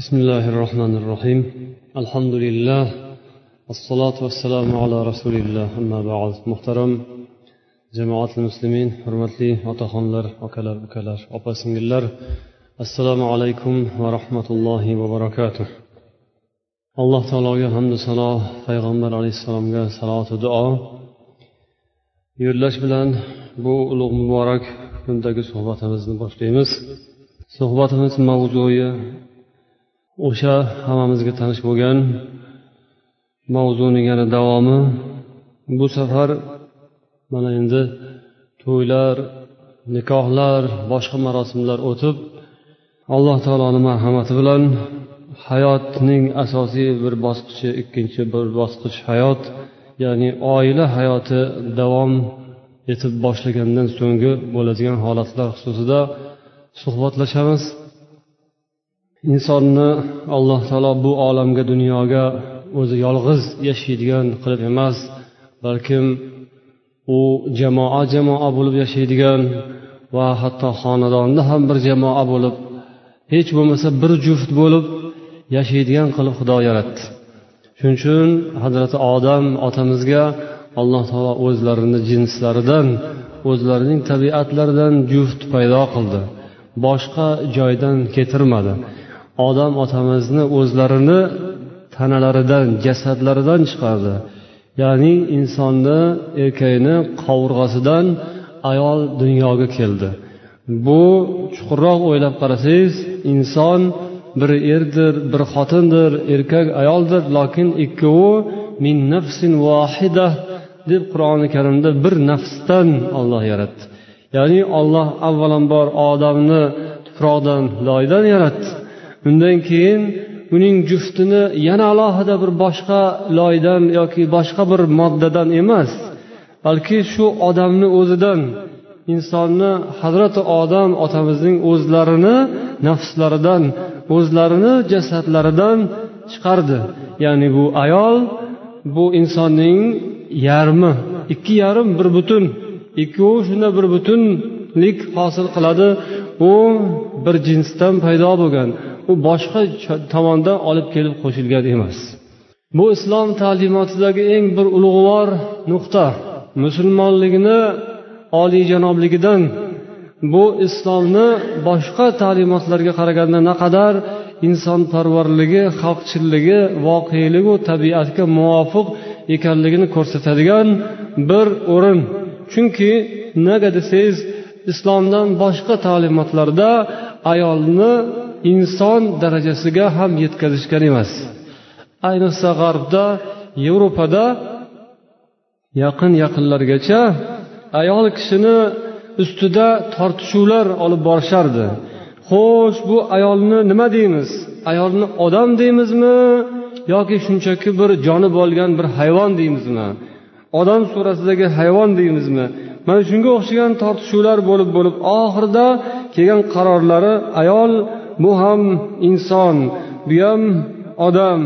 بسم الله الرحمن الرحيم. الحمد لله الصلاة والسلام على رسول الله. أما بعد محترم جماعة المسلمين حرمتي وطخن لر وكلر وكلر الله السلام عليكم ورحمة الله وبركاته. الله تعالى يحمد alloh taologa hamdu sano payg'ambar alayhissalomga salovatu duo yo'llash bilan bu ulug' muborak kundagi suhbatimizni boshlaymiz suhbatimiz mavzui o'sha hammamizga tanish bo'lgan mavzuning yana davomi bu safar mana endi to'ylar nikohlar boshqa marosimlar o'tib alloh taoloni marhamati bilan hayotning asosiy bir bosqichi ikkinchi bir bosqich hayot ya'ni oila hayoti davom etib boshlagandan so'nggi bo'ladigan holatlar xususida suhbatlashamiz. Insonni alloh taolo bu olamga dunyoga o'zi yolg'iz yashaydigan qilib emas balkim u jamoa jamoa bo'lib yashaydigan va hatto xonadonda ham bir jamoa bo'lib hech bo'lmasa bir juft bo'lib yashaydigan qilib xudo yaratdi. Shuning uchun hazrati odam otamizga alloh taolo o'zlarini jinslaridan o'zlarining tabiatlaridan juft paydo qildi. Boshqa joydan keltirmadi odam otamizni o'zlarini tanalaridan jasadlaridan chiqardi. Ya'ni insonni erkakni qovurg'asidan ayol dunyoga keldi. Bu chuqurroq o'ylab qarasangiz inson bir erdir bir xotindir erkak ayoldir lokin ikkovi min nafsin vohida deb qur'oni karimda bir nafsdan olloh yaratdi. Ya'ni olloh avvalambor odamni tuproqdan loydan yaratdi. Undan keyin uning juftini yana alohida bir boshqa loydan yoki boshqa bir moddadan emas balki shu odamni o'zidan insonni hazrati odam otamizning o'zlarini nafslaridan o'zlarini jasadlaridan chiqardi. Ya'ni bu ayol bu insonning yarmi ikki yarim bir butun ikkovi shunda bir butunlik hosil qiladi. U bir jinsdan paydo bo'lgan. U boshqa tomondan olib kelib qo'shilgan emas. Bu islom ta'limotidagi eng bir ulug'vor nuqta musulmonligini oliyjanobligidan bu islomni boshqa ta'limotlarga qaraganda naqadar insonparvarligi xalqchilligi voqeligu tabiatga muvofiq ekanligini ko'rsatadigan bir o'rin. Chunki nega desangiz islomdan boshqa ta'limotlarda ayolni inson darajasiga ham yetkazishgan emas. Ayniqsa g'arbda yevropada yaqin yaqinlargacha ayol kishini ustida tortishuvlar olib borishardi. Xo'sh bu ayolni nima deymiz? Ayolni odam deymizmi? Yoki shunchaki bir joni bo'lgan bir hayvon deymizmi? Odam surasidagi hayvon deymizmi? Mana shunga o'xshagan tortishuvlar bo'lib bo'lib oxirida kelgan qarorlari ayol bu ham inson bu ham odam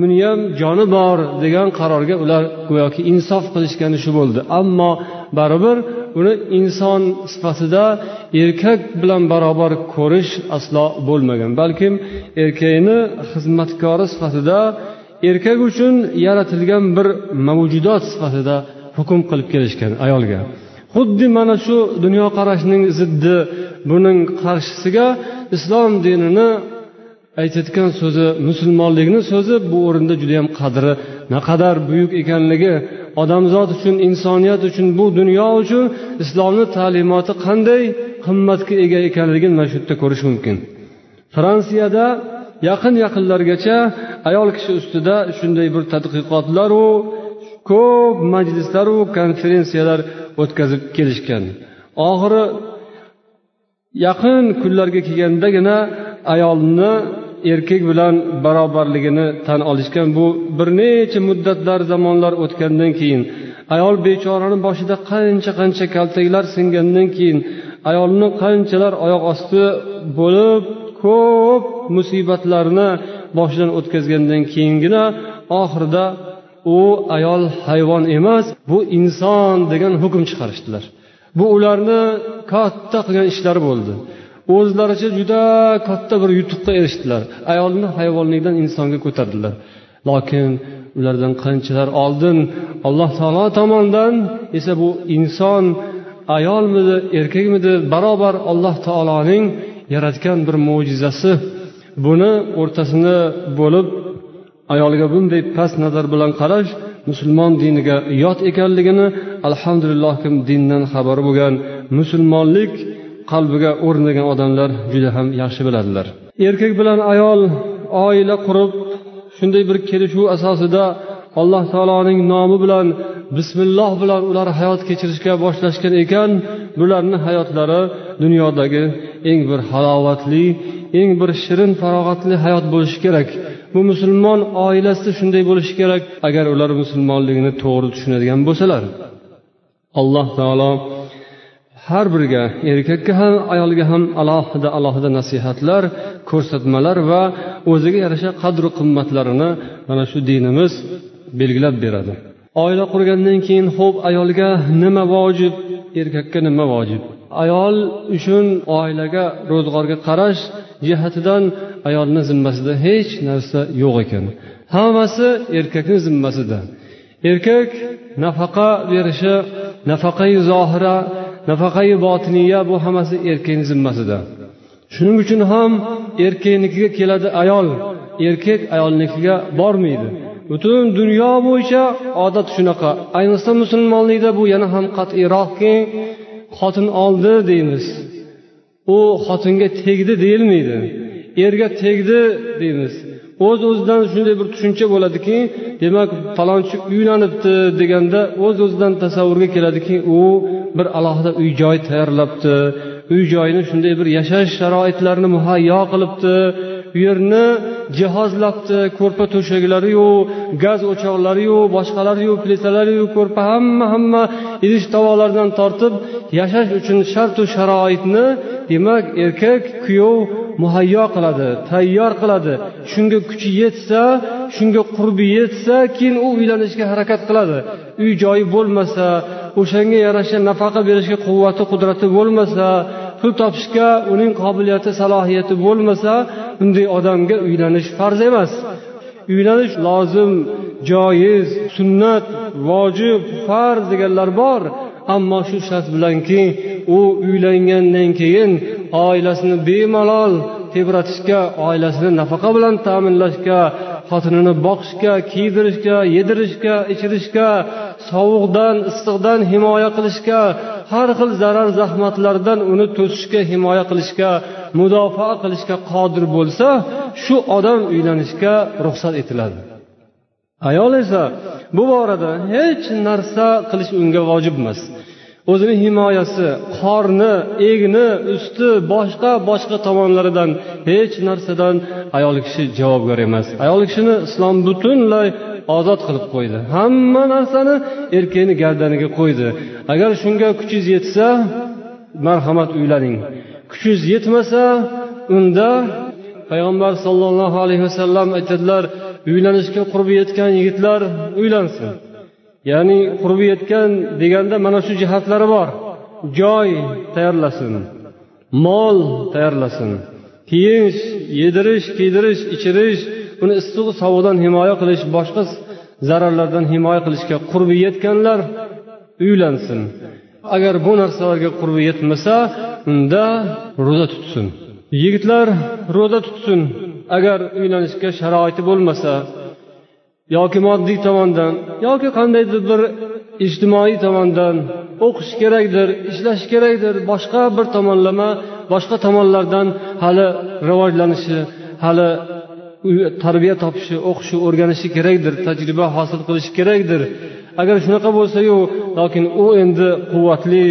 buni ham joni bor degan qarorga ular go'yoki insof qilishgani shu bo'ldi. Ammo baribir uni inson sifatida erkak bilan barobar ko'rish aslo bo'lmagan. Balkim erkakni xizmatkori sifatida erkak uchun yaratilgan bir mavjudot sifatida hukm qilib kelishgan ayolga. Xuddi mana shu dunyoqarashning ziddi buning qarshisiga islom dinini aytayotgan so'zi musulmonlikni so'zi bu o'rinda judayam qadri naqadar buyuk ekanligi odamzod uchun insoniyat uchun bu dunyo uchun islomni ta'limoti qanday qimmatga ega ekanligini mana shu yerda ko'rish mumkin. Fransiyada yaqin yaqinlargacha ayol kishi ustida shunday bir tadqiqotlaru ko'p majlislaru konferensiyalar o'tkazib kelishgan. Oxiri yaqin kunlarga kelgandagina ayolni erkak bilan barobarligini tan olishgan bu bir necha muddatlar zamonlar o'tgandan keyin ayol bechorani boshida qancha qancha kaltaklar singandan keyin ayolni qanchalar oyoq osti bo'lib ko'p musibatlarni boshidan o'tkazgandan keyingina oxirida u ayol hayvon emas bu inson degan hukm chiqarishdilar. Bu ularni katta qilgan ishlari bo'ldi. O'zlaricha juda katta bir yutuqqa erishdilar. Ayolni hayvonlikdan insonga ko'tardilar. Lokin ulardan qanchalar oldin alloh taolo tomonidan esa bu inson ayolmidi erkakmidi barobar alloh taoloning yaratgan bir mo'jizasi. Buni o'rtasini bo'lib ayolga bunday past nazar bilan qarash musulmon diniga yot ekanligini alhamdulillah kim dindan xabari bo'lgan musulmonlik qalbiga o'rnagan odamlar juda ham yaxshi biladilar. Erkak bilan ayol oila qurib shunday bir kelishuv asosida alloh taoloning nomi bilan bismilloh bilan ular hayot kechirishga boshlashgan ekan bularni hayotlari dunyodagi eng bir halovatli eng bir shirin farog'atli hayot bo'lishi kerak. Bu musulmon oilasida shunday bo'lishi kerak agar ular musulmonligini to'g'ri tushunadigan bo'lsalar. Alloh taolo har biriga erkakka ham ayolga ham alohida alohida nasihatlar ko'rsatmalar va o'ziga yarasha qadru qimmatlarini mana shu dinimiz belgilab beradi. Oila qurgandan keyin ho'p ayolga nima vojib erkakka nima vojib? Ayol uchun oilaga ro'zg'orga qarash jihatidan ayolni zimmasida hech narsa yo'q ekan. Hammasi erkakni zimmasida. Erkak nafaqa berishi nafaqai zohira nafaqai botiniya bu hammasi erkakni zimmasida. Shuning uchun ham erkaknikiga keladi ayol erkak ayolnikiga bormaydi. Butun dunyo bo'yicha odat shunaqa. Ayniqsa musulmonlikda bu yana ham qat'iyroqki xotin oldi deymiz. U xotinga tegdi deyilmaydi. Erga tegdi deymiz. O'z o'zidan shunday bir tushuncha bo'ladiki demak falonchi uylanibdi deganda o'z o'zidan tasavvurga keladiki u bir alohida uy joy tayyorlabdi. Uy joyni shunday bir yashash sharoitlarini muhayyo qilibdi. U yerni jihozlabdi ko'rpa to'shaklariyu gaz o'choqlariyu boshqalariyu plitalariyu ko'rpa hamma hamma idish tovoqlardan tortib yashash uchun shartu sharoitni demak erkak kuyov muhayyo qiladi tayyor qiladi. Shunga kuchi yetsa shunga qurbi yetsa keyin u uylanishga harakat qiladi. Uy joyi bo'lmasa o'shanga yarasha nafaqa berishga quvvati qudrati bo'lmasa pul topishga uning qobiliyati salohiyati bo'lmasa bunday odamga uylanish farz emas. Uylanish lozim joiz sunnat vojib farz deganlar bor. Ammo shu shart bilanki u uylangandan keyin oilasini bemalol tebratishga oilasini nafaqa bilan ta'minlashga xotinini boqishga kiydirishga yedirishga ichirishga sovuqdan issiqdan himoya qilishga har xil zarar zahmatlardan uni to'sishga himoya qilishga mudofaa qilishga qodir bo'lsa shu odam uylanishga ruxsat etiladi. Ayol esa bu borada hech narsa qilish unga vojib emas o'zini himoyasi qorni egni usti boshqa boshqa tomonlaridan hech narsadan ayol kishi javobgar emas. Ayol kishini islom butunlay ozod qilib qo'ydi. Hamma narsani erkakni gardaniga qo'ydi. Agar shunga kuchingiz yetsa marhamat uylaning. Kuchingiz yetmasa unda payg'ambar sollallohu alayhi vasallam aytadilar uylanishga qurbi yetgan yigitlar uylansin. Ya'ni qurbi yetgan deganda mana shu jihatlari bor. Joy tayyorlasin mol tayyorlasin kiyinish yedirish kiydirish ichirish uni issiq sovuqdan himoya qilish boshqa zararlardan himoya qilishga qurbi yetganlar uylansin. Agar bu narsalarga qurbi yetmasa unda ro'za tutsin. Yigitlar ro'za tutsin. Agar uylanishga sharoiti bo'lmasa yoki moddiy tomondan yoki qandaydir bir ijtimoiy tomondan o'qish kerakdir ishlash kerakdir boshqa bir tomonlama boshqa tomonlardan hali rivojlanishi hali tarbiya topishi o'qishi o'rganishi kerakdir tajriba hosil qilishi kerakdir. Agar shunaqa bo'lsayu lokin u endi quvvatli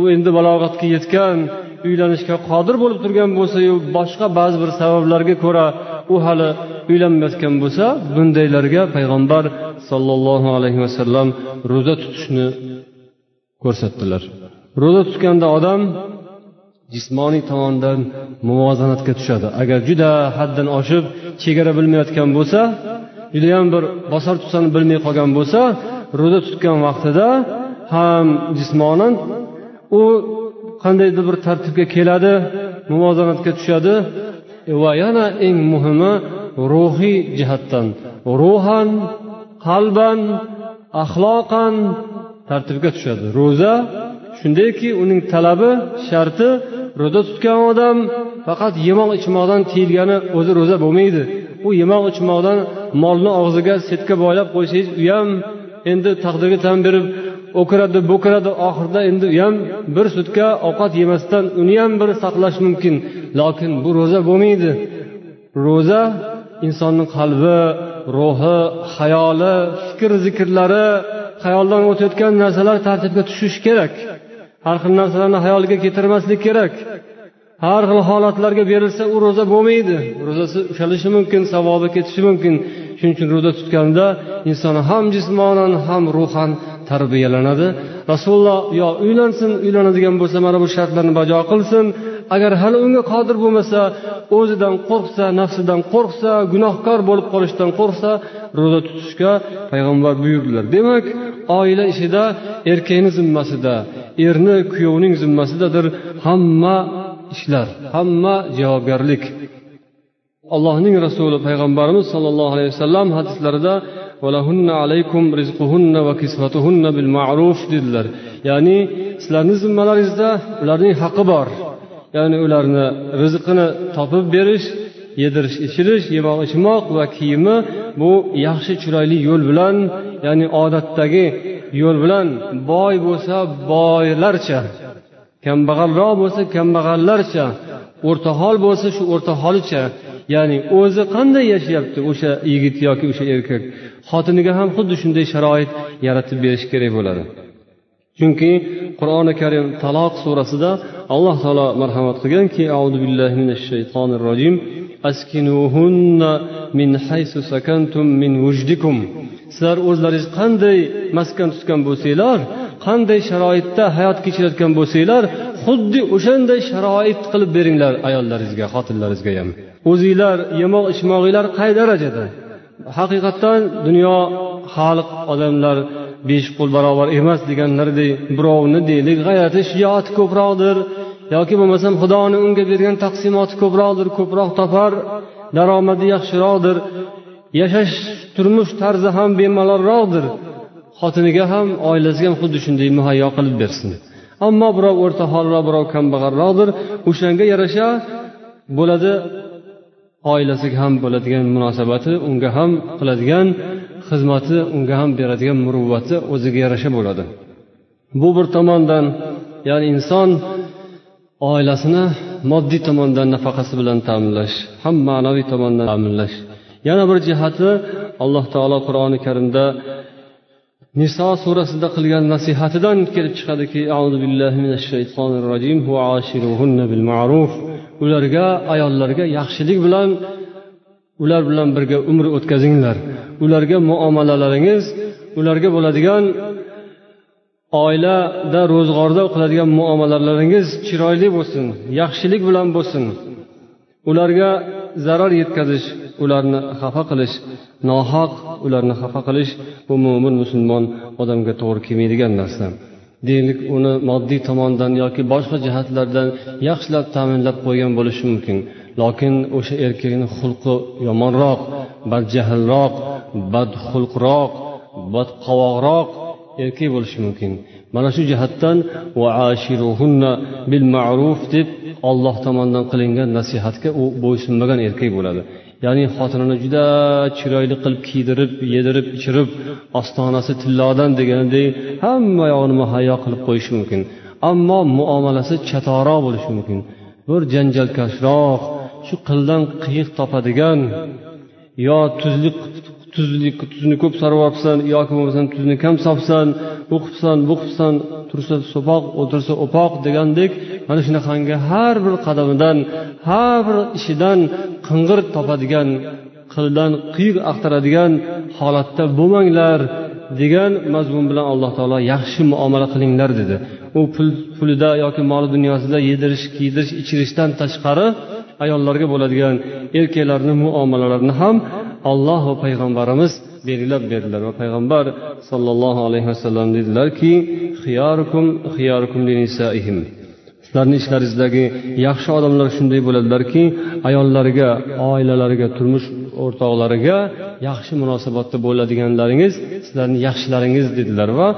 u endi balog'atga yetgan uylanishga qodir bo'lib turgan bo'lsayu boshqa ba'zi bir sabablarga ko'ra u hali uylanmayotgan bo'lsa bundaylarga payg'ambar sollallohu alayhi vasallam ro'za tutishni ko'rsatdilar. Ro'za tutganda odam jismoniy tomondan muvozanatga tushadi. Agar juda haddan oshib chegara bilmayotgan bo'lsa judayam bir bosar tutsani bilmay qolgan bo'lsa ro'za tutgan vaqtida ham jismonan u qandaydir bir tartibga keladi muvozanatga tushadi. E, va yana eng muhimi ruhiy jihatdan ruhan qalban axloqan tartibga tushadi. Ro'za shundayki uning talabi sharti ro'za tutgan odam faqat yemoq ichmoqdan tiyilgani o'zi ro'za bo'lmaydi. U yemoq ichmoqdan molni og'ziga setka boylab qo'ysangiz u ham endi taqdirga tan berib o'kiradi bo'kiradi. Oxirida endi u ham bir sutka ovqat yemasdan uni ham bir saqlash mumkin. Lokin bu ro'za bo'lmaydi. Ro'za insonni qalbi ruhi hayoli fikr zikrlari hayoldan o'tayotgan narsalar tartibga tushishi kerak. Har xil narsalarni hayoliga keltirmaslik kerak. Har xil holatlarga berilsa u ro'za bo'lmaydi. Ro'zasi ushalishi mumkin savobi ketishi mumkin. Shuning uchun ro'za tutganda inson ham jismonan ham ruhan tarbiyalanadi. Rasululloh yo uylansin uylanadigan bo'lsa mana bu shartlarni bajo qilsin. Agar hali unga qodir bo'lmasa o'zidan qo'rqsa nafsidan qo'rqsa gunohkor bo'lib qolishdan qo'rqsa ro'za tutishga payg'ambar buyurdilar. Demak oila ishida erkakni zimmasida erni kuyovning zimmasidadir hamma ishlar hamma javobgarlik. Allohning rasuli payg'ambarimiz sollallohu alayhi vasallam hadislarida dedilar. Ya'ni sizlarni zimmalaringizda ularning haqqi bor. Ya'ni ularni rizqini topib berish yedirish ichirish yemoq ichmoq va kiyimi bu yaxshi chiroyli yo'l bilan ya'ni odatdagi yo'l bilan boy bo'lsa boylarcha kambag'alroq bo'lsa kambag'allarcha o'rtahol bo'lsa shu o'rtaholicha ya'ni o'zi qanday yashayapti o'sha yigit yoki o'sha erkak? Xotiniga ham xuddi shunday sharoit yaratib berish kerak bo'ladi. Chunki qur'oni karim taloq surasida alloh taolo marhamat qilganki audu billahi minash shaytonir rojim askinuhunna min haysu sakantum min vujdikum sizlar o'zlaringiz qanday maskan tutgan bo'lsanglar qanday sharoitda hayot kechirayotgan bo'lsanglar xuddi o'shanday sharoit qilib beringlar ayollaringizga xotinlaringizga ham. O'zinglar yemoq ichmog'inglar qay darajada? Haqiqatdan dunyo xalq odamlar besh qo'l barobar emas deganlaridek birovni deylik g'ayrati shijoati ko'proqdir. Yoki bo'lmasam xudoni unga bergan taqsimoti ko'proqdir ko'proq topar daromadi yaxshiroqdir. Yashash turmush tarzi ham bemalolroqdir. Xotiniga ham oilasiga ham xuddi shunday muhayyo qilib bersin. Ammo birov o'rta holroq birov kambag'alroqdir. O'shanga yarasha bo'ladi oilasiga ham bo'ladigan munosabati unga ham qiladigan xizmati unga ham beradigan muruvvati o'ziga yarasha bo'ladi. Bu bir tomondan ya'ni inson oilasini moddiy tomondan nafaqasi bilan ta'minlash ham ma'naviy tomondan ta'minlash. Yana bir jihati alloh taolo qur'oni karimda niso surasida qilgan nasihatidan kelib chiqadiki ularga ayollarga yaxshilik bilan ular bilan birga umr o'tkazinglar. Ularga muomalalaringiz ularga bo'ladigan oilada ro'zg'orda qiladigan muomalalaringiz chiroyli bo'lsin yaxshilik bilan bo'lsin. Ularga zarar yetkazish ularni xafa qilish nohaq ularni xafa qilish bu mo'min musulmon odamga to'g'ri kelmaydigan narsa. Deylik uni moddiy tomondan yoki boshqa jihatlardan yaxshilab ta'minlab qo'ygan bo'lishi mumkin. Lokin o'sha erkakni xulqi yomonroq badjahlroq badxulqroq badqovoqroq erkak bo'lishi mumkin. Mana shu jihatdan bil ma'ruf deb olloh tomonidan qilingan nasihatga u bo'ysunmagan erkak bo'ladi. Ya'ni xotinini juda chiroyli qilib kiydirib yedirib ichirib ostonasi tillodan deganidek hamma yog'ini muhayyo qilib qo'yishi mumkin. Ammo muomalasi chatoroq bo'lishi mumkin. Bir janjalkashroq shu qildan qiyiq topadigan yo tuzlik tuzni tuzni ko'p solyapsan yoki bo'lmasam tuzni kam solibsan bu qilibsan bu qilibsan tursa so'poq o'tirsa o'poq degandek mana shunaqangi har bir qadamidan har bir ishidan qing'ir topadigan qildan qiyiq axtaradigan holatda bo'lmanglar degan mazmun bilan alloh taolo yaxshi muomala qilinglar dedi. U pul pulida yoki moli dunyosida yedirish kiydirish ichirishdan tashqari ayollarga bo'ladigan erkaklarni muomalalarini ham olloh va payg'ambarimiz belgilab berdilar. Va payg'ambar sollallohu alayhi vasallam dedilarki sizlarni ichlaringizdagi yaxshi odamlar shunday bo'ladilarki ayollariga oilalariga turmush o'rtoqlariga yaxshi munosabatda bo'ladiganlaringiz sizlarni yaxshilaringiz dedilar va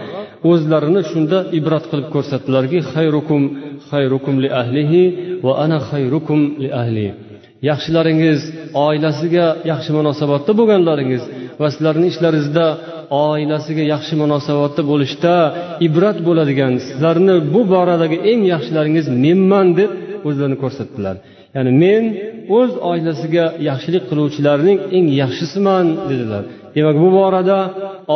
o'zlarini shunda ibrat qilib ko'rsatdilarki xayrukum xayrukum li ahlihi va ana xayrukum li ahli. Yaxshilaringiz oilasiga yaxshi munosabatda bo'lganlaringiz va sizlarni ishlaringizda oilasiga yaxshi munosabatda bo'lishda ibrat bo'ladigan sizlarni bu boradagi eng yaxshilaringiz menman deb o'zlarini ko'rsatdilar. Ya'ni men o'z oilasiga yaxshilik qiluvchilarning eng yaxshisiman dedilar. Demak bu borada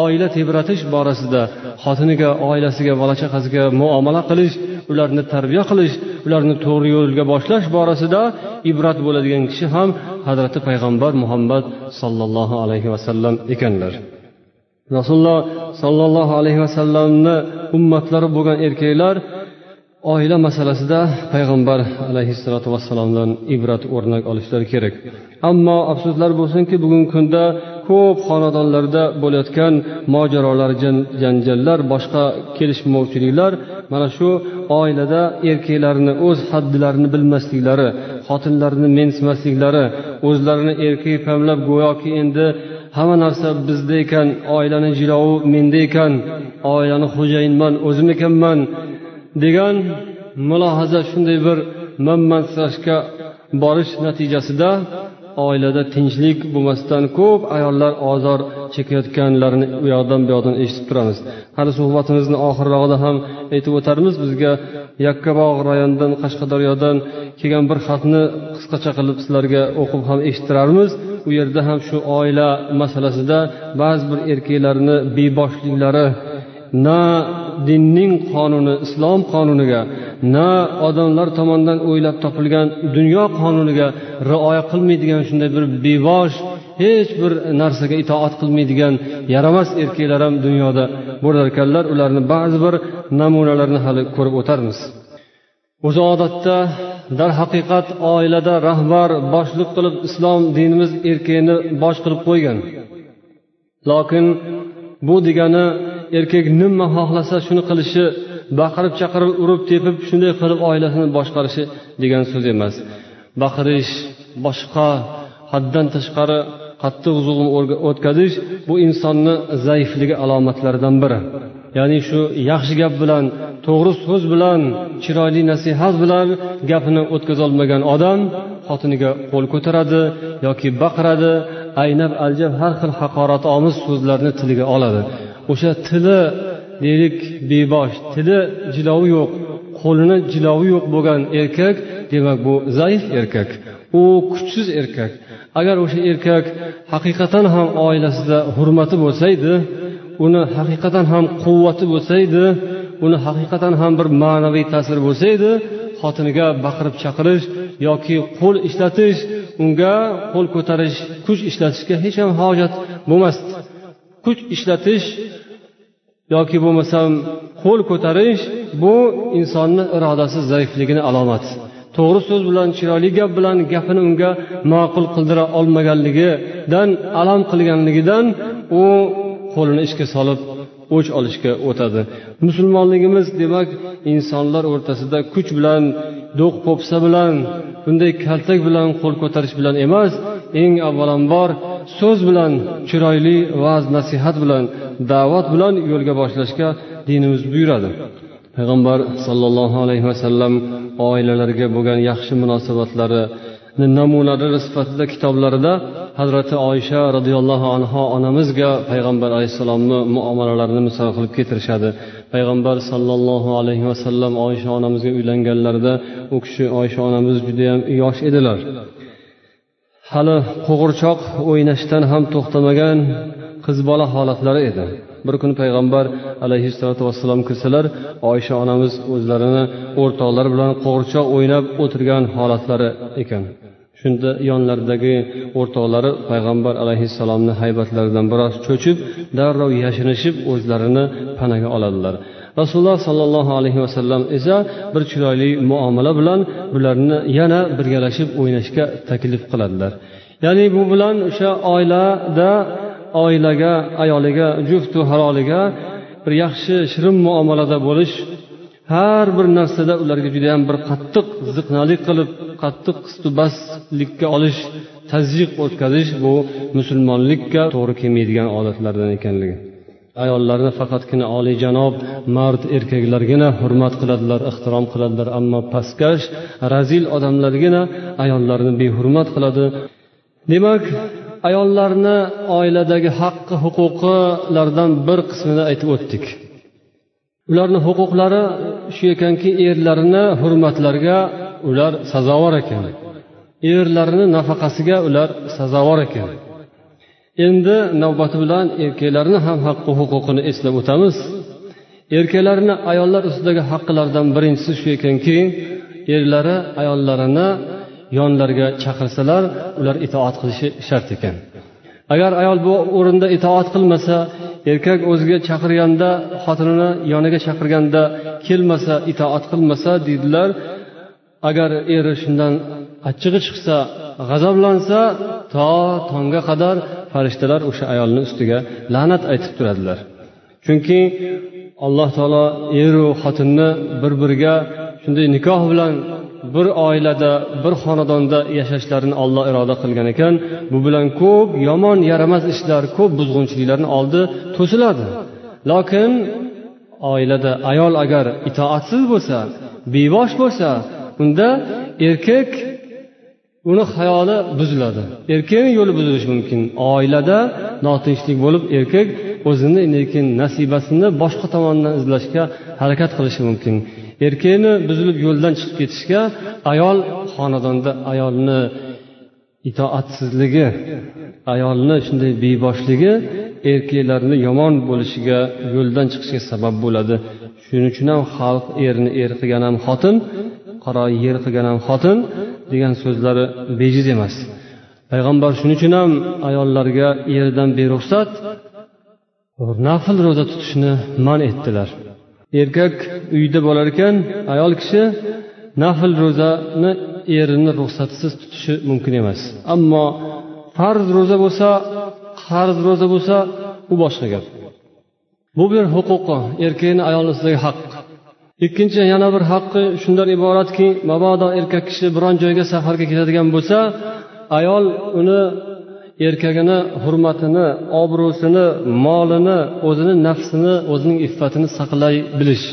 oila tebratish borasida xotiniga oilasiga bola chaqasiga muomala qilish ularni tarbiya qilish ularni to'g'ri yo'lga boshlash borasida ibrat bo'ladigan kishi ham hazrati payg'ambar muhammad sollallohu alayhi vasallam ekanlar. Rasululloh sollallohu alayhi vasallamni ummatlari bo'lgan erkaklar oila masalasida payg'ambar alayhissalotu vassalomdan ibrat o'rnak olishlari kerak. Ammo afsuslar bo'lsinki bugungi kunda ko'p xonadonlarda bo'layotgan mojarolar janjallar boshqa kelishmovchiliklar mana shu oilada erkaklarni o'z haddilarini bilmasliklari xotinlarini mensimasliklari o'zlarini erkak pamlab go'yoki endi hamma narsa bizda ekan oilani jilovi menda ekan oilani xo'jayinman o'zim ekanman degan mulohaza shunday bir manmansirashga borish natijasida oilada tinchlik bo'lmasdan ko'p ayollar ozor chekayotganlarini u yoqdan bu yoqdan eshitib turamiz. Hali suhbatimizni oxirrog'ida ham aytib o'tarmiz. Bizga yakkabog' rayonidan qashqadaryodan kelgan bir xatni qisqacha qilib sizlarga o'qib ham eshittirarmiz. U yerda ham shu oila masalasida ba'zi bir erkaklarni beboshliklari na dinning qonuni islom qonuniga na odamlar tomonidan o'ylab topilgan dunyo qonuniga rioya qilmaydigan shunday bir bevosh hech bir narsaga itoat qilmaydigan yaramas erkaklar ham dunyoda bo'lar ekanlar. Ularni ba'zi bir namunalarini hali ko'rib o'tarmiz. O'zi odatda darhaqiqat oilada rahbar boshliq qilib islom dinimiz erkakni bosh qilib qo'ygan. Lokin bu degani erkak nima xohlasa shuni qilishi baqirib chaqirib urib tepib shunday qilib oilasini boshqarishi degan so'z emas. Baqirish boshqa haddan tashqari qattiq zug'um o'tkazish bu insonni zaifligi alomatlaridan biri. Ya'ni shu yaxshi gap bilan to'g'ri so'z bilan chiroyli nasihat bilan gapini o'tkazolmagan odam xotiniga qo'l ko'taradi yoki baqiradi aynab aljab har xil haqoratomuz so'zlarni tiliga oladi. O'sha tili deylik bebosh tili jilovi yo'q qo'lini jilovi yo'q bo'lgan erkak demak bu zaif erkak. U kuchsiz erkak. Agar o'sha erkak haqiqatan ham oilasida hurmati bo'lsa edi uni haqiqatan ham quvvati bo'lsa edi uni haqiqatan ham bir ma'naviy ta'siri bo'lsa edi xotiniga baqirib chaqirish yoki qo'l ishlatish unga qo'l ko'tarish kuch ishlatishga hech ham hojat bo'lmasdi. Kuch ishlatish yoki bo'lmasam qo'l ko'tarish bu insonni irodasi zaifligini alomati to'g'ri so'z bilan chiroyli gap bilan gapini unga ma'qul qildira olmaganligidan alam qilganligidan u qo'lini ishga solib o'ch olishga o'tadi. Musulmonligimiz demak insonlar o'rtasida kuch bilan do'q po'pisa bilan bunday kaltak bilan qo'l ko'tarish bilan emas eng avvalambor so'z bilan chiroyli va'z nasihat bilan da'vat bilan yo'lga boshlashga dinimiz buyuradi. Payg'ambar sollallohu alayhi vasallam oilalarga bo'lgan yaxshi munosabatlarini namunalari sifatida kitoblarida hazrati oysha roziyallohu anhu onamizga payg'ambar alayhissalomni muomalalarini misol qilib keltirishadi. Payg'ambar sollallohu alayhi vasallam oysha onamizga uylanganlarida u kishi oysha onamiz judayam yosh edilar. Hali qo'g'irchoq o'ynashdan ham to'xtamagan qiz bola holatlari edi. Bir kuni payg'ambar alayhissalotu vassalom kirsalar oysha onamiz o'zlarini o'rtoqlari bilan qo'g'irchoq o'ynab o'tirgan holatlari ekan. Shunda yonlaridagi o'rtoqlari payg'ambar alayhissalomni haybatlaridan biroz cho'chib darrov yashirinishib o'zlarini panaga oladilar. Rasululloh sollallohu alayhi vasallam esa bir chiroyli muomala bilan bularni yana birgalashib o'ynashga taklif qiladilar. Ya'ni bu bilan o'sha oilada oilaga ayoliga juftu haroliga bir yaxshi shirin muomalada bo'lish har bir narsada ularga judayam bir qattiq ziqnalik qilib qattiq qistubaslikka olish tazyiq o'tkazish bu musulmonlikka to'g'ri kelmaydigan odatlardan ekanligi. Ayollarni faqatgina oliyjanob mard erkaklargina hurmat qiladilar ehtirom qiladilar. Ammo pastkash razil odamlargina ayollarni behurmat qiladi. Demak ayollarni oiladagi haqqi huquqilardan bir qismini aytib o'tdik. Ularni huquqlari shu ekanki erlarini hurmatlariga ular sazovor ekan. Erlarini nafaqasiga ular sazovor ekan. Endi navbati bilan erkaklarni ham haqqi huquqini eslab o'tamiz. Erkaklarni ayollar ustidagi haqqilaridan birinchisi shu ekanki erlari ayollarini yonlariga chaqirsalar ular itoat qilishi shart ekan. Agar ayol bu o'rinda itoat qilmasa erkak o'ziga chaqirganda xotinini yoniga chaqirganda kelmasa itoat qilmasa deydilar agar eri shundan achchig'i chiqsa g'azablansa to tongga qadar farishtalar o'sha ayolni ustiga la'nat aytib turadilar. Chunki alloh taolo eru xotinni bir biriga shunday nikoh bilan bir oilada bir xonadonda yashashlarini olloh iroda qilgan ekan bu bilan ko'p yomon yaramas ishlar ko'p buzg'unchiliklarni oldi to'siladi. Lokin oilada ayol agar itoatsiz bo'lsa bevosh bo'lsa unda erkak uni xayoli buziladi. Erkakni yo'li buzilishi mumkin. Oilada notinchlik bo'lib erkak o'zini lekin nasibasini boshqa tomondan izlashga harakat qilishi mumkin. Erkakni buzilib yo'ldan chiqib ketishga ayol xonadonda ayolni itoatsizligi ayolni shunday beboshligi erkaklarni yomon bo'lishiga yo'ldan chiqishiga sabab bo'ladi. Shuning uchun ham xalq erni er qilgan ham xotin qaro yer qilgan ham xotin degan so'zlari bejiz emas. Payg'ambar shuning uchun ham ayollarga erdan beruxsat nafl ro'za tutishni man etdilar. Erkak uyda bo'lar ekan ayol kishi nafl ro'zani erini ruxsatsiz tutishi mumkin emas. Ammo farz ro'za bo'lsa qarz ro'za bo'lsa u boshqa gap. Bu bir huquqi erkakni ayolni ustidagi haq. Ikkinchi yana bir haqqi shundan iboratki mabodo erkak kishi biron joyga safarga ketadigan bo'lsa ayol uni erkagini hurmatini obro'sini molini o'zini nafsini o'zining iffatini saqlay bilish.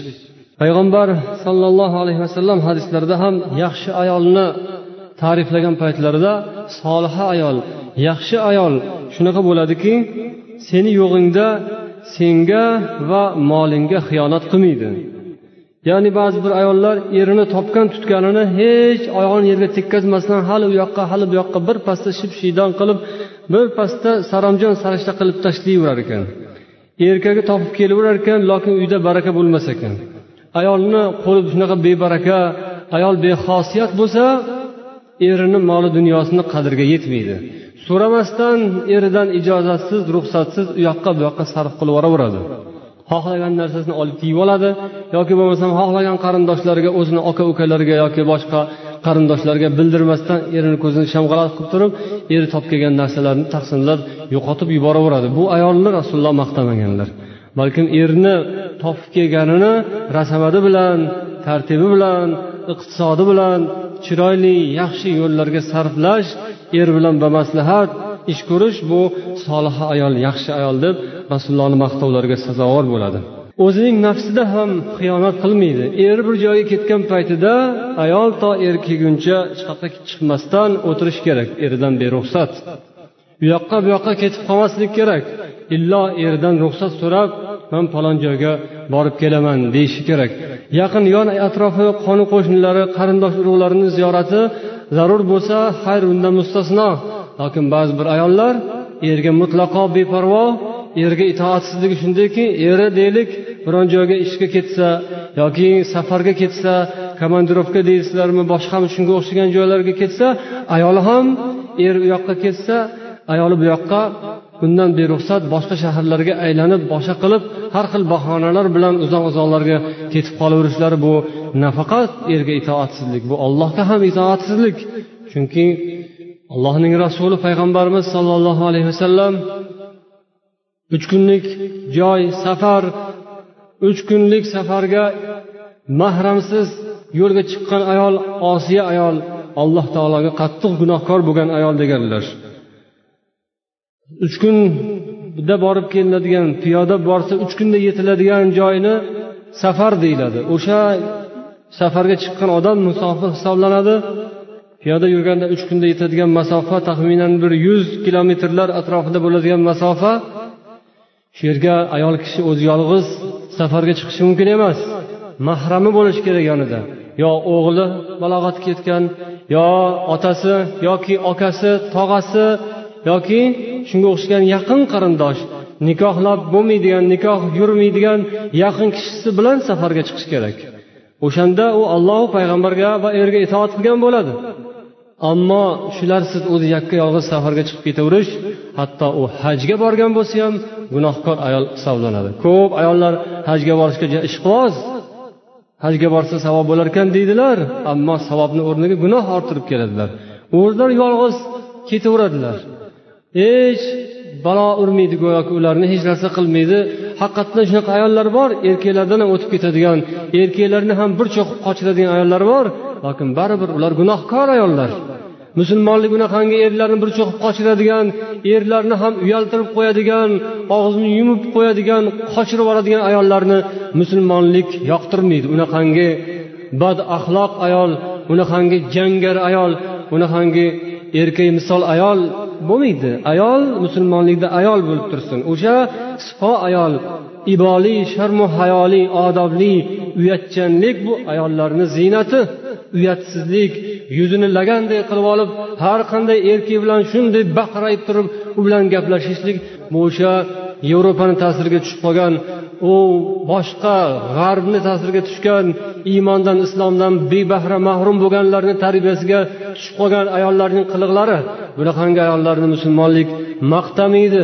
Payg'ambar sollallohu alayhi vasallam hadislarida ham yaxshi ayolni ta'riflagan paytlarida soliha ayol yaxshi ayol shunaqa bo'ladiki seni yo'g'ingda senga va molingga xiyonat qilmaydi. Ya'ni ba'zi bir ayollar erini topgan tutganini hech oyog'ini yerga tekkazmasdan hali u yoqqa hali bu yoqqa bir pasda ship shiydon qilib bir pasda saromjon sarishta qilib tashlayverar ekan. Erkagi topib kelaverar ekan lokin uyda baraka bo'lmas ekan. Ayolni qo'li shunaqa bebaraka ayol bexosiyat bo'lsa erini moli dunyosini qadriga yetmaydi. So'ramasdan eridan ijozatsiz ruxsatsiz u yoqqa bu yoqqa sarf qilib yuboraveradi. Xohlagan narsasini olib kiyib oladi yoki bo'lmasam xohlagan qarindoshlariga o'zini aka ukalariga yoki boshqa qarindoshlarga bildirmasdan erini ko'zini shamg'alat qilib turib eri topib kelgan narsalarni taqsimlab yo'qotib yuboraveradi. Bu ayolni rasululloh maqtamaganlar. Balkim erni topib kelganini rasamati bilan tartibi bilan iqtisodi bilan chiroyli yaxshi yo'llarga sarflash er bilan bamaslahat ish ko'rish bu soliha ayol yaxshi ayol deb rasulullohni maqtovlariga sazovor bo'ladi. O'zining nafsida ham xiyonat qilmaydi. Eri bir joyga ketgan paytida ayol to er kelguncha chaqqa chiqmasdan o'tirish kerak eridan beruxsat. U yoqqa bu yoqqa ketib qolmaslik kerak. Illo eridan ruxsat so'rab man falon joyga borib kelaman deyishi kerak. Yaqin yon atrofi qoni qo'shnilari qarindosh urug'larini ziyorati zarur bo'lsa xayr undan mustasno. Lokin ba'zi bir ayollar erga mutlaqo beparvo erga itoatsizligi shundayki eri deylik biron joyga ishga ketsa yoki safarga ketsa komandirovka deysizlarmi boshqami shunga o'xshagan joylarga ketsa ayoli ham er u yoqqa ketsa ayoli bu yoqqa undan beruxsat boshqa shaharlarga aylanib boshqa qilib har xil bahonalar bilan uzoq uzoqlarga ketib qolaverishlari bu nafaqat erga itoatsizlik. Bu allohga ham itoatsizlik. Chunki allohning rasuli payg'ambarimiz sollallohu alayhi vasallam uch kunlik joy safar uch kunlik safarga mahramsiz yo'lga chiqqan ayol osiya ayol alloh taologa qattiq gunohkor bo'lgan ayol deganlar. Uch kunda borib kelinadigan piyoda borsa uch kunda yetiladigan joyni safar deyiladi. O'sha safarga chiqqan odam musofir hisoblanadi. Piyoda yurganda uch kunda yetadigan masofa taxminan bir yuz kilometrlar atrofida bo'ladigan masofa. Shu yerga ayol kishi o'zi yolg'iz safarga chiqishi mumkin emas. Mahrami bo'lishi kerak yonida. Yo o'g'li balog'atga yetgan yo otasi yoki akasi tog'asi yoki shunga o'xshagan yaqin qarindosh nikohlab bo'lmaydigan nikoh yurmaydigan yaqin kishisi bilan safarga chiqish kerak. O'shanda u ollohu payg'ambarga va erga itoat qilgan bo'ladi. Ammo shularsiz o'zi yakka yolg'iz safarga chiqib ketaverish hatto u hajga borgan bo'lsa ham gunohkor ayol hisoblanadi. Ko'p ayollar hajga borishga ishqiboz. Hajga borsa savob bo'larkan deydilar ammo savobni o'rniga gunoh orttirib keladilar. O'zlari yolg'iz ketaveradilar. Hech balo urmaydi go'yoki ularni hech narsa qilmaydi. Haqiqatdan shunaqa ayollar bor erkaklardan ham o'tib ketadigan erkaklarni ham bir cho'qib qochiradigan ayollar bor lokin baribir ular gunohkor ayollar. Musulmonlik unaqangi erlarni bir cho'qib qochiradigan erlarni ham uyaltirib qo'yadigan og'zini yumib qo'yadigan qochirib yuboradigan ayollarni musulmonlik yoqtirmaydi. Unaqangi bad axloq ayol unaqangi jangar ayol unaqangi erkak misol ayol bo'lmaydi. Ayol musulmonlikda ayol bo'lib tursin. O'sha sipo ayol iboli sharmu hayoli odobli uyatchanlik bu ayollarni ziynati uyatsizlik yuzini laganday qilib olib har qanday erkak bilan shunday baqrayib turib u bilan gaplashishlik bu o'sha yevropani ta'siriga tushib qolgan u boshqa g'arbni ta'siriga tushgan iymondan islomdan bebahra mahrum bo'lganlarni tarbiyasiga tushib qolgan ayollarning qiliqlari bunaqangi ayollarni musulmonlik maqtamaydi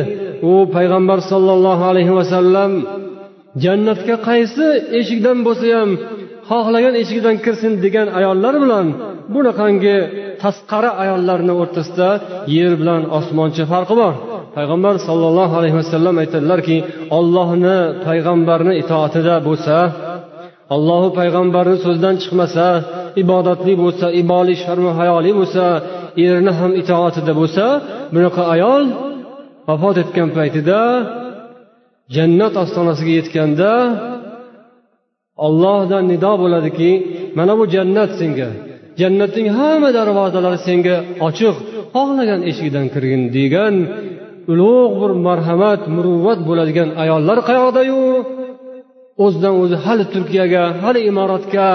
u payg'ambar sollallohu alayhi vasallam jannatga qaysi eshikdan bo'lsa ham xohlagan eshigidan kirsin degan ayollar bilan bunaqangi tasqari ayollarni o'rtasida yer bilan osmoncha farqi bor. Payg'ambar sollallohu alayhi vasallam aytadilarki ollohni payg'ambarni itoatida bo'lsa allohu payg'ambarni so'zidan chiqmasa ibodatli bo'lsa iboli sharmu hayoli bo'lsa erini ham itoatida bo'lsa bunaqa ayol vafot etgan paytida jannat ostonasiga yetganda ollohdan nido bo'ladiki mana bu jannat senga. Jannatning hamma darvozalari senga ochiq xohlagan eshigidan kirgin degan ulug' bir marhamat muruvvat bo'ladigan ayollar qayoqdayu? O'zidan o'zi hali turkiyaga hali imoratga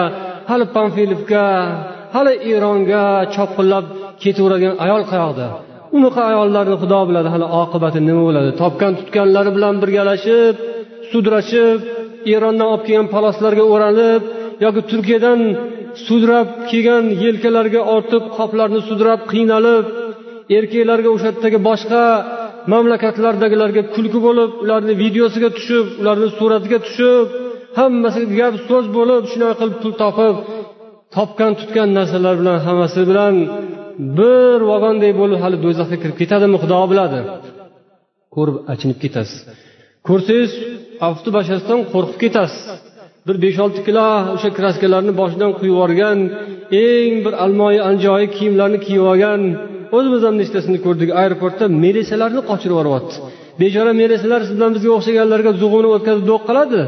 hali panfilovga hali eronga chopqillab ketaveradigan ayol qayoqda? Unaqa ayollarni xudo biladi hali oqibati nima bo'ladi? Topgan tutganlari bilan birgalashib sudrashib erondan olib kelgan paloslarga o'ralib yoki turkiyadan sudrab kelgan yelkalariga ortib qoplarni sudrab qiynalib erkaklarga o'sha yerdagi boshqa mamlakatlardagilarga kulgi bo'lib ularni videosiga tushib ularni suratiga tushib hammasiga gap so'z bo'lib shunaqa qilib pul topib topgan tutgan narsalar bilan hammasi bilan bir vagonday bo'lib hali do'zaxga kirib ketadimi xudo biladi. Ko'rib achinib ketasiz. Ko'rsangiz afti bashasdan qo'rqib ketasiz. Bir besh olti kilo o'sha kraskalarni boshidan quyib yuborgan eng bir almoyi anjoyi kiyimlarni kiyib olgan o'zimiz ham nechtasini ko'rdik. Aeroportda melisalarni qochirib yuboryapti. Bechora melisalar siz bilan bizga o'xshaganlarga zug'umni o'tkazib do'q qiladi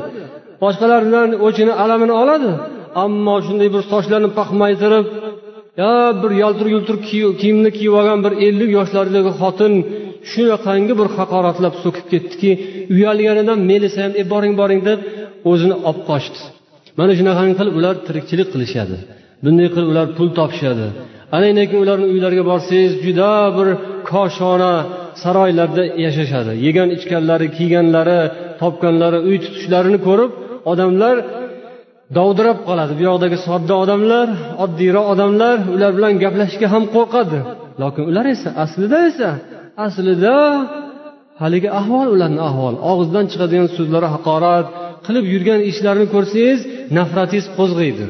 boshqalar bilan o'chini alamini oladi. Ammo shunday bir sochlarni paxmaytirib yo bir yaltir yultir kiyimni kiyib olgan bir ellik yoshlardagi xotin shunaqangi bir haqoratlab so'kib ketdiki uyalganidan melisa ham e boring boring deb o'zini olib qochdi. Mana shunaqangi qilib ular tirikchilik qilishadi. Bunday qilib ular pul topishadi. Ana keyin ularni uylariga borsangiz juda bir koshona saroylarda yashashadi. Yegan ichganlari kiyganlari topganlari uy tutishlarini ko'rib odamlar dovdirab qoladi. Bu yoqdagi sodda odamlar oddiyroq odamlar ular bilan gaplashishga ham qo'rqadi. Lokin ular esa aslida esa aslida haligi ahvol ularni ahvol. Og'zidan chiqadigan so'zlari haqorat qilib yurgan ishlarini ko'rsangiz nafratingiz qo'zg'aydi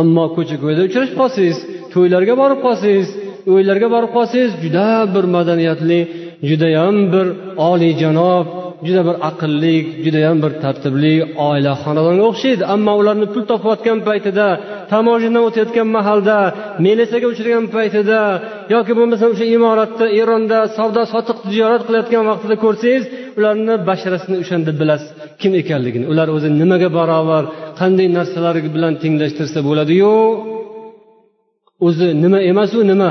ammo ko'cha ko'yda uchrashib qolsangiz to'ylarga borib qolsangiz o'ylarga borib qolsangiz juda bir madaniyatli judayam bir oliyjanob juda bir aqlli judayam bir tartibli oila xonadonga o'xshaydi. Ammo ularni pul topayotgan paytida tamojindan o'tayotgan mahalda melisaga uchragan paytida yoki bo'lmasam o'sha imoratda eronda savdo sotiq tijorat qilayotgan vaqtida ko'rsangiz ularni basharasini o'shanda bilasiz. Kim ekanligini ular o'zi nimaga barobar qanday narsalar bilan tenglashtirsa bo'ladiyu? O'zi nima emasu nima?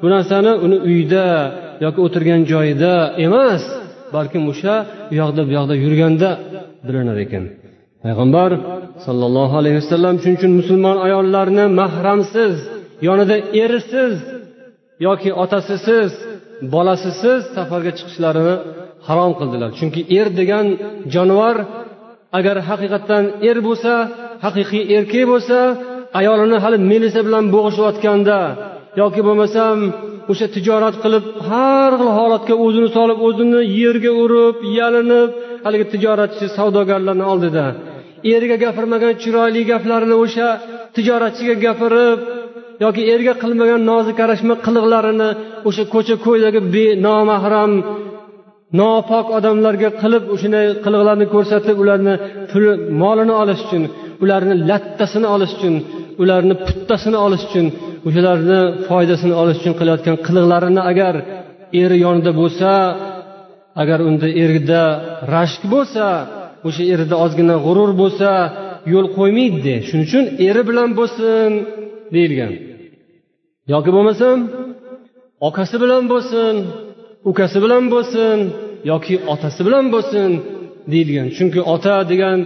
Bu narsani uni uyda yoki o'tirgan joyida emas balkim o'sha u yoqda bu yoqda yurganda bilinar ekan. Payg'ambar sollallohu alayhi vasallam shuning uchun musulmon ayollarni mahramsiz yonida erisiz yoki otasisiz bolasisiz safarga chiqishlarini harom qildilar. Chunki er degan jonivor agar haqiqatdan er bo'lsa haqiqiy erkak bo'lsa ayolini hali melisa bilan bo'g'ishayotganda yoki bo'lmasam o'sha tijorat qilib har xil holatga o'zini solib o'zini yerga urib yalinib haligi tijoratchi savdogarlarni oldida eriga gapirmagan chiroyli gaplarini o'sha tijoratchiga gapirib yoki erga qilmagan nozik qarashma qiliqlarini o'sha ko'cha ko'ydagi nomahram nopok odamlarga qilib o'shanday qiliqlarni ko'rsatib ularni puli molini olish uchun ularni lattasini olish uchun ularni puttasini olish uchun o'shalarni foydasini olish uchun qilayotgan qiliqlarini agar eri yonida bo'lsa agar unda erida rashk bo'lsa o'sha erida ozgina g'urur bo'lsa yo'l qo'ymaydi shuning uchun eri bilan bo'lsin deyilgan. Yoki bo'lmasam okasi bilan bo'lsin ukasi bilan bo'lsin yoki otasi bilan bo'lsin deyilgan chunki ota degan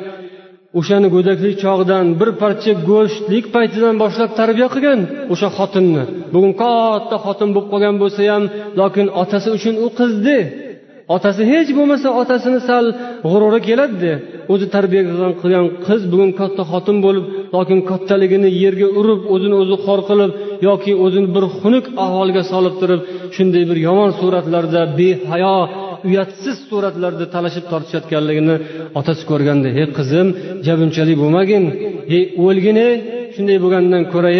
o'shani go'daklik chog'idan bir parcha go'shtlik paytidan boshlab tarbiya qilgan o'sha xotinni. Bugun katta xotin bo'lib qolgan bo'lsa ham lokin otasi uchun u qizdi otasi hech bo'lmasa otasini sal g'ururi keladida o'zi tarbiya qilgan qiz bugun katta xotin bo'lib lokin kattaligini yerga urib o'zini o'zi xor qilib yoki o'zini bir xunuk ahvolga solib turib shunday bir yomon suratlarda behayo uyatsiz suratlarda talashib tortishayotganligini otasi ko'rganda ey qizim jabunchalik bo'lmagin. Ey o'lgin shunday bo'lgandan ko'ra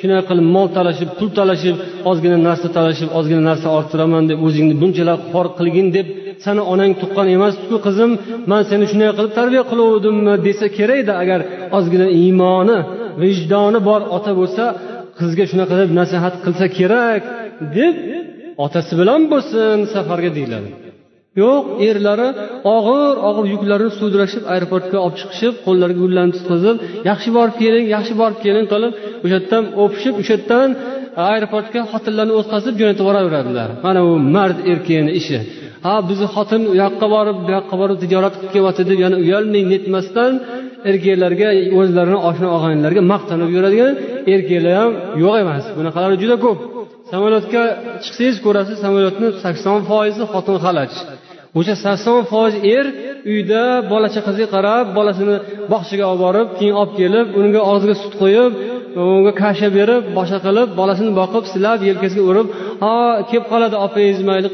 shunaqa qilib mol talashib pul talashib ozgina narsa talashib ozgina narsa orttiraman deb o'zingni bunchalar xor qilgin deb sani onang tuqqan emasku qizim. Man seni shunday qilib tarbiya qiluvdimmi desa kerakda agar ozgina iymoni vijdoni bor ota bo'lsa qizga shunaqa deb nasihat qilsa kerak deb otasi bilan bo'lsin safarga deyiladi. Yo'q erlari og'ir og'ir yuklarni sudrashib aeroportga olib chiqishib qo'llariga gullarni tutqazib yaxshi borib keling yaxshi borib keling qilib o'sha yerdan o'pishib o'sha yerdan aeroportga xotinlarni o'tkazib jo'natib yuboraveradilar. Mana bu mard erkakni ishi. Ha bizni xotin u yoqqa borib bu yoqqa borib tijorat qilib kelyapti deb yana uyalmay netmasdan erkaklarga o'zlarini oshna og'aynilarga maqtanib yuradigan erkaklar ham yo'q emas. Bunaqalari juda ko'p. Samolyotga chiqsangiz ko'rasiz samolyotni sakson foizi xotin xalaj o'sha sakson foiz er uyda bola chaqasiga qarab bolasini bog'chaga olib borib keyin olib kelib unga og'ziga sut qo'yib unga kasha berib boshqa qilib bolasini boqib silab yelkasiga urib ha kelib qoladi opangiz mayli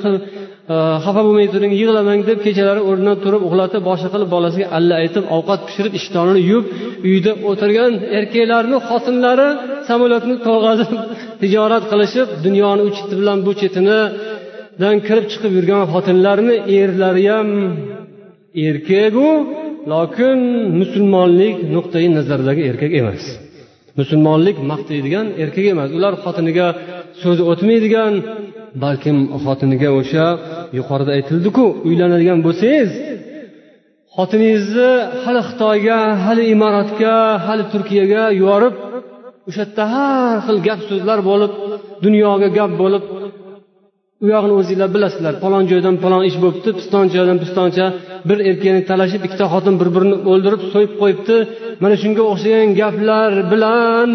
Э, xafa bo'lmay turing yig'lamang deb kechalari o'rnidan turib uxlatib boshqa qilib bolasiga alla aytib ovqat pishirib ishtonini yuvib uyda o'tirgan erkaklarni xotinlari samolyotni to'g'azib tijorat qilishib dunyoni u cheti bilan bu chetinidan kirib chiqib yurgan xotinlarni erlari ham erkaku lokin musulmonlik nuqtai nazaridagi erkak emas. Musulmonlik maqtaydigan erkak emas. Ular xotiniga so'zi o'tmaydigan balkim xotiniga o'sha yuqorida aytildiku uylanadigan bo'lsangiz xotiningizni hali xitoyga hali imoratga hali turkiyaga yuborib o'sha yerda har xil gap so'zlar bo'lib dunyoga gap bo'lib u yog'ini o'zinglar bilasizlar. Falon joydan falon ish bo'libdi piston joydan pistoncha bir erkakni talashib ikkita xotin bir birini o'ldirib so'yib qo'yibdi. Mana shunga o'xshagan gaplar bilan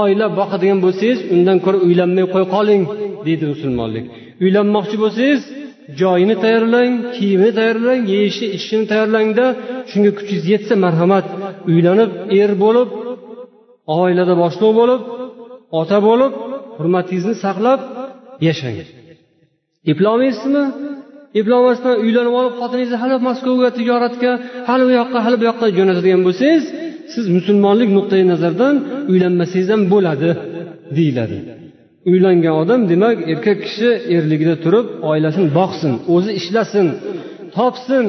oila boqadigan bo'lsangiz undan ko'ra uylanmay qo'ya qoling. Deydi musulmonlik. Uylanmoqchi bo'lsangiz joyini tayyorlang kiyimini tayyorlang yeyishi ichishini tayyorlangda shunga kuchingiz yetsa marhamat. Uylanib er bo'lib oilada boshliq bo'lib ota bo'lib hurmatingizni saqlab yashang. Eplolmaysizmi? Eplolmasdan uylanib olib xotiningizni hali maskovga tijoratga hali u yoqqa hali bu yoqqa jo'natadigan bo'lsangiz siz musulmonlik nuqtai nazaridan uylanmasangiz ham bo'ladi deyiladi. Uylangan odam demak erkak kishi erligida turib oilasini boqsin o'zi ishlasin topsin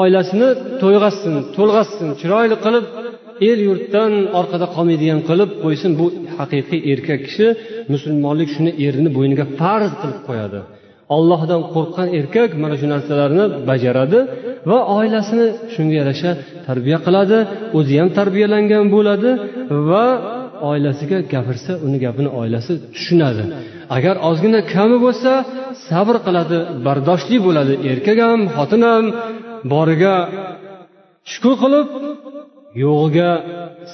oilasini to'yg'azsin to'lg'azsin chiroyli qilib el yurtdan orqada qolmaydigan qilib qo'ysin. Bu haqiqiy erkak kishi musulmonlik shuni erini bo'yniga farz qilib qo'yadi. Ollohdan qo'rqqan erkak mana shu narsalarni bajaradi va oilasini shunga yarasha tarbiya qiladi o'zi ham tarbiyalangan bo'ladi va oilasiga gapirsa uni gapini oilasi tushunadi. Agar ozgina kami bo'lsa sabr qiladi bardoshli bo'ladi. Erkak ham xotin ham boriga shukur qilib yo'g'iga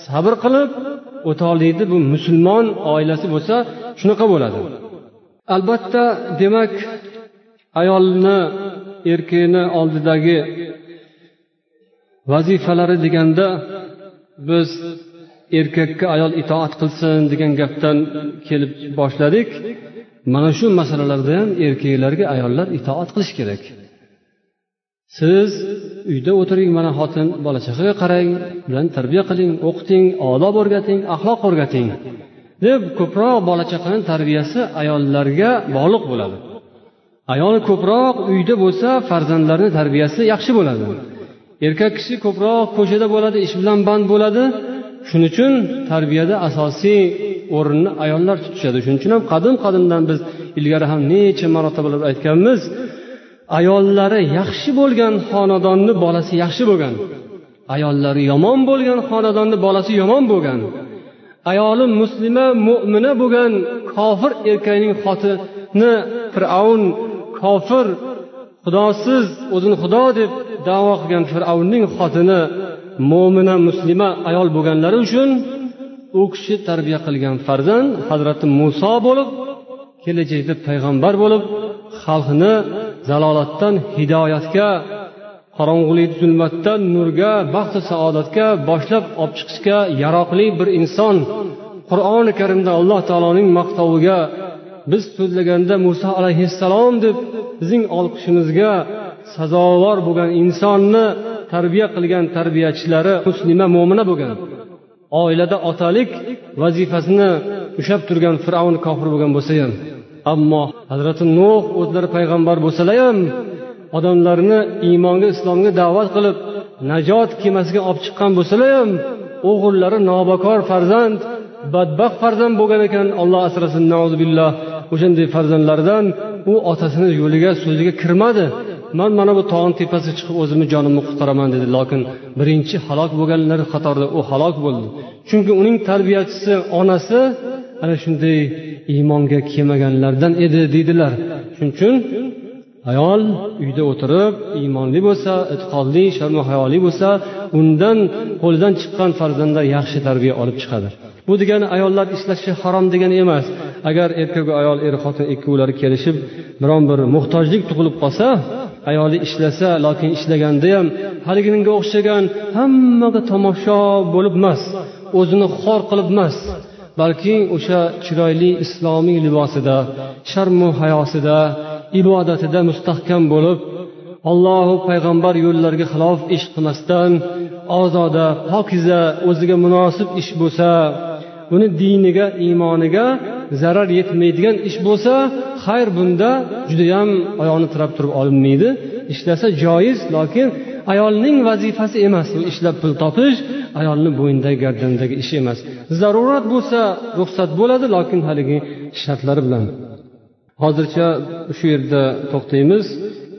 sabr qilib o'tolmaydi bu musulmon oilasi bo'lsa shunaqa bo'ladi. Albatta demak ayolni erkakni oldidagi vazifalari deganda biz erkakka ayol itoat qilsin degan gapdan kelib boshladik. Mana shu masalalarda ham erkaklarga ayollar itoat qilish kerak. Siz uyda o'tiring mana xotin bola chaqaga qarang bilan tarbiya qiling o'qiting odob o'rgating axloq o'rgating deb ko'proq bola chaqani tarbiyasi ayollarga bog'liq bo'ladi. Ayol ko'proq uyda bo'lsa farzandlarni tarbiyasi yaxshi bo'ladi. Erkak kishi ko'proq ko'chada bo'ladi ish bilan band bo'ladi. Shuning uchun tarbiyada asosiy o'rinni ayollar tutishadi. Shuning uchun ham qadim qadimdan biz ilgari ham necha marotabalar aytganmiz ayollari yaxshi bo'lgan xonadonni bolasi yaxshi bo'lgan ayollari yomon bo'lgan xonadonni bolasi yomon bo'lgan ayoli muslima mo'mina bo'lgan kofir erkakning xotini fir'avn kofir xudosiz o'zini xudo deb davo qilgan fir'avnning xotini mo'mina muslima ayol bo'lganlari uchun u kishi tarbiya qilgan farzand hazrati muso bo'lib kelajakda payg'ambar bo'lib xalqni zalolatdan hidoyatga qorong'ulik zulmatdan nurga baxtu saodatga boshlab olib chiqishga yaroqli bir inson qur'oni karimda alloh taoloning maqtoviga biz so'zlaganda muso alayhissalom deb bizning olqishimizga sazovor bo'lgan insonni tarbiya qilgan tarbiyachilari muslima mo'mina bo'lgan. Oilada otalik vazifasini ushlab turgan fir'avn kofir bo'lgan bo'lsa ham. Ammo hazrati nuh o'zlari payg'ambar bo'lsalar ham odamlarni iymonga islomga da'vat qilib najot kemasiga olib chiqqan bo'lsalar ham o'g'illari nobakor farzand badbaxt farzand bo'lgan ekan. Alloh asrasin billah o'shanday farzandlardan u otasini yo'liga so'ziga kirmadi. Man mana bu tog'ni tepasiga chiqib o'zimni jonimni qutqaraman dedi. Lokin birinchi halok bo'lganlar qatorida u halok bo'ldi. Chunki uning tarbiyachisi onasi ana shunday iymonga kelmaganlardan edi deydilar. Shuning uchun ayol uyda o'tirib iymonli bo'lsa e'tiqodli sharmu hayoli bo'lsa undan qo'lidan chiqqan farzandlar yaxshi tarbiya olib chiqadi. Bu degani ayollar ishlashi harom degani emas. Agar erkak va ayol er xotin ikkovlari kelishib biron bir muhtojlik tug'ilib qolsa ayoli ishlasa lokin ishlaganda ham haliginga o'xshagan hammaga tomosha bo'lib emas o'zini xor qilib emas balki o'sha chiroyli islomiy libosida sharmu hayosida ibodatida mustahkam bo'lib allohu payg'ambar yo'llariga xilof ish qilmasdan ozoda pokiza o'ziga munosib ish bo'lsa uni diniga iymoniga zarar yetmaydigan ish bo'lsa xayr bunda judayam oyoqni tirab turib olinmaydi. Ishlasa joiz lokin ayolning vazifasi emas. U ishlab pul topish ayolni bo'ynidagi gardanidagi ish emas. Zarurat bo'lsa ruxsat bo'ladi lokin haligi shartlari bilan. Hozircha shu yerda to'xtaymiz.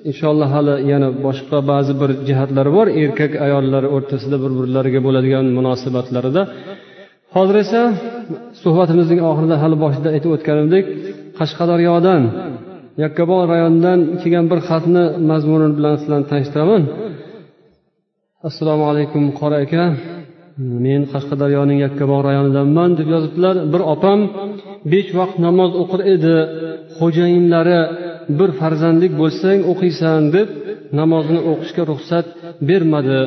Inshaalloh hali yana boshqa ba'zi bir jihatlari bor. Erkak ayollar o'rtasida bir birlariga bo'ladigan munosabatlarida hozir esa suhbatimizning oxirida hali boshida aytib o'tganimdek qashqadaryodan yakkabog' rayonidan kelgan bir xatni mazmuni bilan sizlarni tanishtiraman. Assalomu alaykum qora aka. Men qashqadaryoning yakkabog' rayonidanman deb yozibdilar. Bir opam besh vaqt namoz o'qir edi. Xo'jayinlari bir farzandlik bo'lsang o'qiysan deb namozni o'qishga ruxsat bermadi.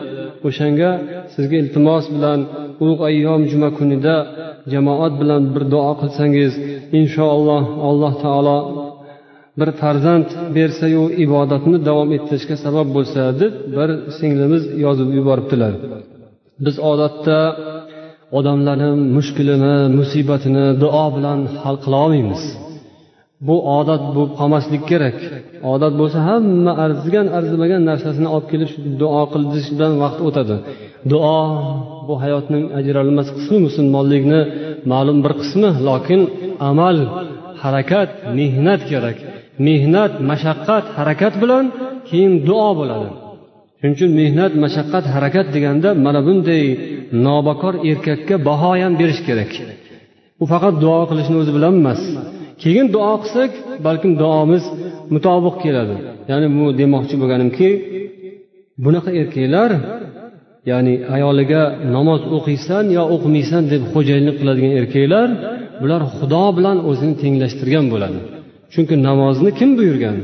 O'shanga sizga iltimos bilan ulug' ayyom juma kunida jamoat bilan bir duo qilsangiz inshaalloh alloh taolo bir farzand bersayu ibodatni davom ettirishga sabab bo'lsa deb bir singlimiz yozib yuboribdilar. Biz odatda odamlarni mushkulini musibatini duo bilan hal qila olmaymiz. Bu odat bo'lib qolmaslik kerak. Odat bo'lsa hamma arzigan arzimagan narsasini olib kelib duo qilish bilan vaqt o'tadi. Duo bu hayotning ajralmas qismi musulmonlikni ma'lum bir qismi lokin amal harakat mehnat kerak. Mehnat mashaqqat harakat bilan keyin duo bo'ladi. Shuning uchun mehnat mashaqqat harakat deganda mana bunday nobakor erkakka baho ham berish kerak. U faqat duo qilishni o'zi bilan emas keyin duo qilsak balkim duomiz mutobiq keladi. Ya'ni bu demoqchi bo'lganimki bunaqa erkaklar ya'ni ayoliga namoz o'qiysan yo o'qimaysan deb xo'jayinlik qiladigan erkaklar bular xudo bilan o'zini tenglashtirgan bo'ladi. Chunki namozni kim buyurgan?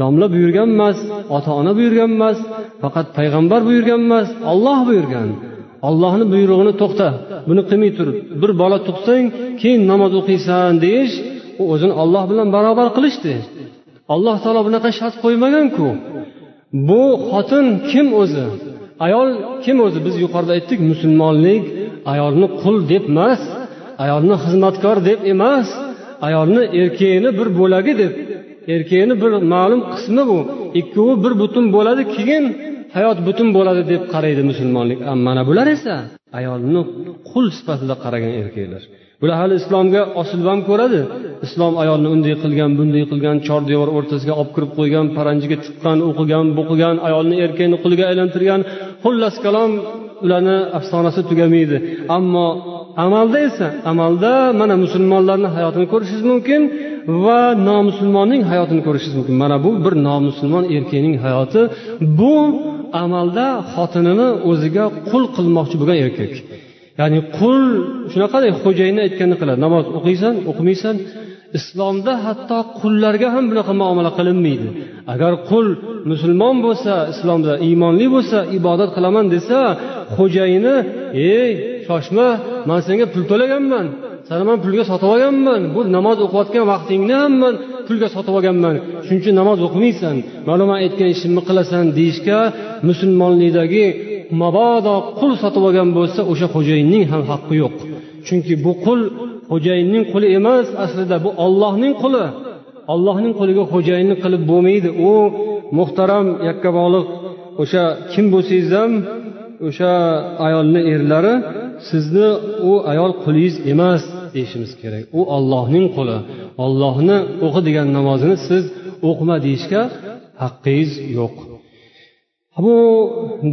Domla buyurgan emas ota ona buyurgan emas faqat payg'ambar buyurgan emas olloh buyurgan. Ollohni buyrug'ini to'xta buni qilmay tur bir bola tug'sang keyin namoz o'qiysan deyish u o'zini olloh bilan barobar qilishdi. Alloh taolo bunaqa shart qo'ymaganku. Bu xotin kim o'zi? Ayol kim o'zi? Biz yuqorida aytdik musulmonlik ayolni qul deb emas ayolni xizmatkor deb emas ayolni erkagini bir bo'lagi deb erkagini bir ma'lum qismi bu. Ikkovi bir butun bo'ladi keyin hayot butun bo'ladi deb qaraydi musulmonlik. Mana bular esa ayolni qul sifatida qaragan erkaklar. Bular hali islomga osilib ham ko'radi. Islom ayolni unday qilgan bunday qilgan chor devor o'rtasiga olib kirib qo'ygan paranjiga tiqqan o'qigan bo'qigan ayolni erkakni quliga aylantirgan xullas kalom ularni afsonasi tugamaydi. Ammo amalda esa amalda mana musulmonlarni hayotini ko'rishingiz mumkin va nomusulmonning hayotini ko'rishingiz mumkin. Mana bu bir nomusulmon erkakning hayoti. Bu amalda xotinini o'ziga qul qilmoqchi bo'lgan erkak. Ya'ni qul shunaqada xo'jayinni aytganini qiladi. Namoz o'qiysan o'qimaysan islomda hatto qullarga ham bunaqa muomala qilinmaydi. Agar qul musulmon bo'lsa islomda iymonli bo'lsa ibodat qilaman desa xo'jayini ey shoshma man senga pul to'laganman. Sani man pulga sotib olganman. Bu namoz o'qiyotgan vaqtingni ham man pulga sotib olganman. Shuning uchun namoz o'qimaysan ma'lum aytgan ishimni qilasan deyishga musulmonlikdagi mabodo qul sotib olgan bo'lsa o'sha xo'jayinning ham haqqi yo'q. Chunki bu qul xo'jayinning quli emas aslida bu ollohning quli. Ollohning quliga xo'jayinlik qilib bo'lmaydi. U muhtaram yakkabog'liq o'sha kim bo'lsangiz ham o'sha ayolni erlari sizni u ayol qulingiz emas deyishimiz kerak. U ollohning quli. Ollohni o'qi degan namozini siz o'qima deyishga haqqingiz yo'q. Bu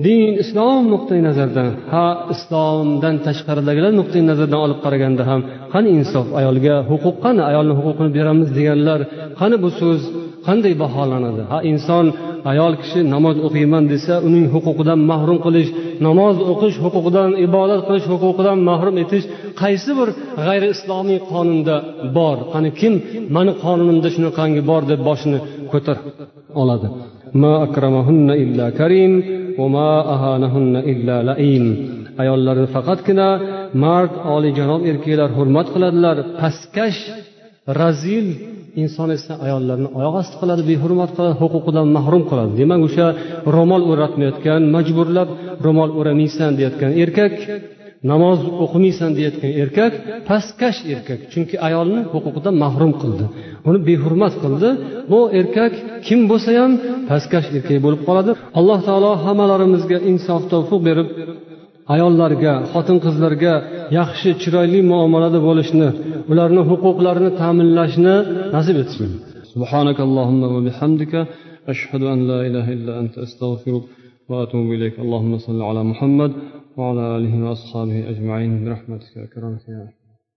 din islom nuqtai nazaridan ha islomdan tashqaridagilar nuqtai nazardan olib qaraganda ham qani insof ayolga huquq qani ayolni huquqini beramiz deganlar qani bu so'z qanday baholanadi? Ha inson ayol kishi namoz o'qiyman desa uning huquqidan mahrum qilish namoz o'qish huquqidan ibodat qilish huquqidan mahrum etish qaysi bir g'ayri islomiy qonunda bor? Qani kim mani qonunimda shunaqangi bor deb boshini ko'tarib oladi. Ayollarni faqatgina mard olijanob erkaklar hurmat qiladilar pastkash razil inson esa ayollarni oyoq osti qiladi behurmat qiladi huquqidan mahrum qiladi. Demak o'sha ro'mol o'ratmayotgan majburlab ro'mol o'ramaysan deyotgan erkak namoz o'qimaysan deyotgan erkak pastkash erkak chunki ayolni huquqidan mahrum qildi uni behurmat qildi bu erkak kim bo'lsa ham pastkash erkak bo'lib qoladi alloh taolo hammalarimizga insof tavfiq berib ayollarga xotin qizlarga yaxshi chiroyli muomalada bo'lishni ularni huquqlarini ta'minlashni nasib etsin سبحانك اللهم وبحمدك أشهد أن لا إله إلا أنت أستغفرك وأتوب إليك. اللهم صل على محمد وعلى آله وأصحابه أجمعين برحمتك يا كرم